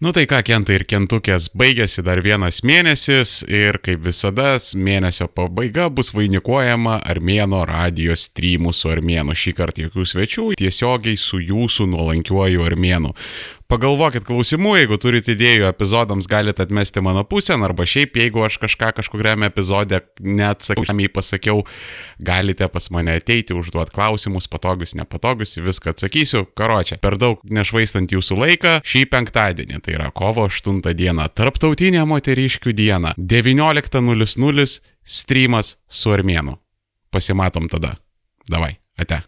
Nu tai ką, kentai ir kentukės, baigėsi dar vienas mėnesis ir kaip visada mėnesio pabaiga bus vainikuojama Armėno radijos streamų su Armėnu. Šį kartą jokių svečių, tiesiogiai su jūsų nuolankiuoju Armėnu. Pagalvokit klausimų, jeigu turite idėjų epizodams, galite atmesti mano pusę, arba šiaip, jeigu aš kažką kažkuriame epizode neatsakiau, pasakiau, galite pas mane ateiti, užduoti klausimus, patogius, nepatogius, viską atsakysiu. Karočią, per daug nešvaistant jūsų laiką, šį penktadienį, tai yra kovo 8 diena, tarptautinė moteriškių diena, 19.00 streamas su armėnu. Pasimatom tada. Davai, ate.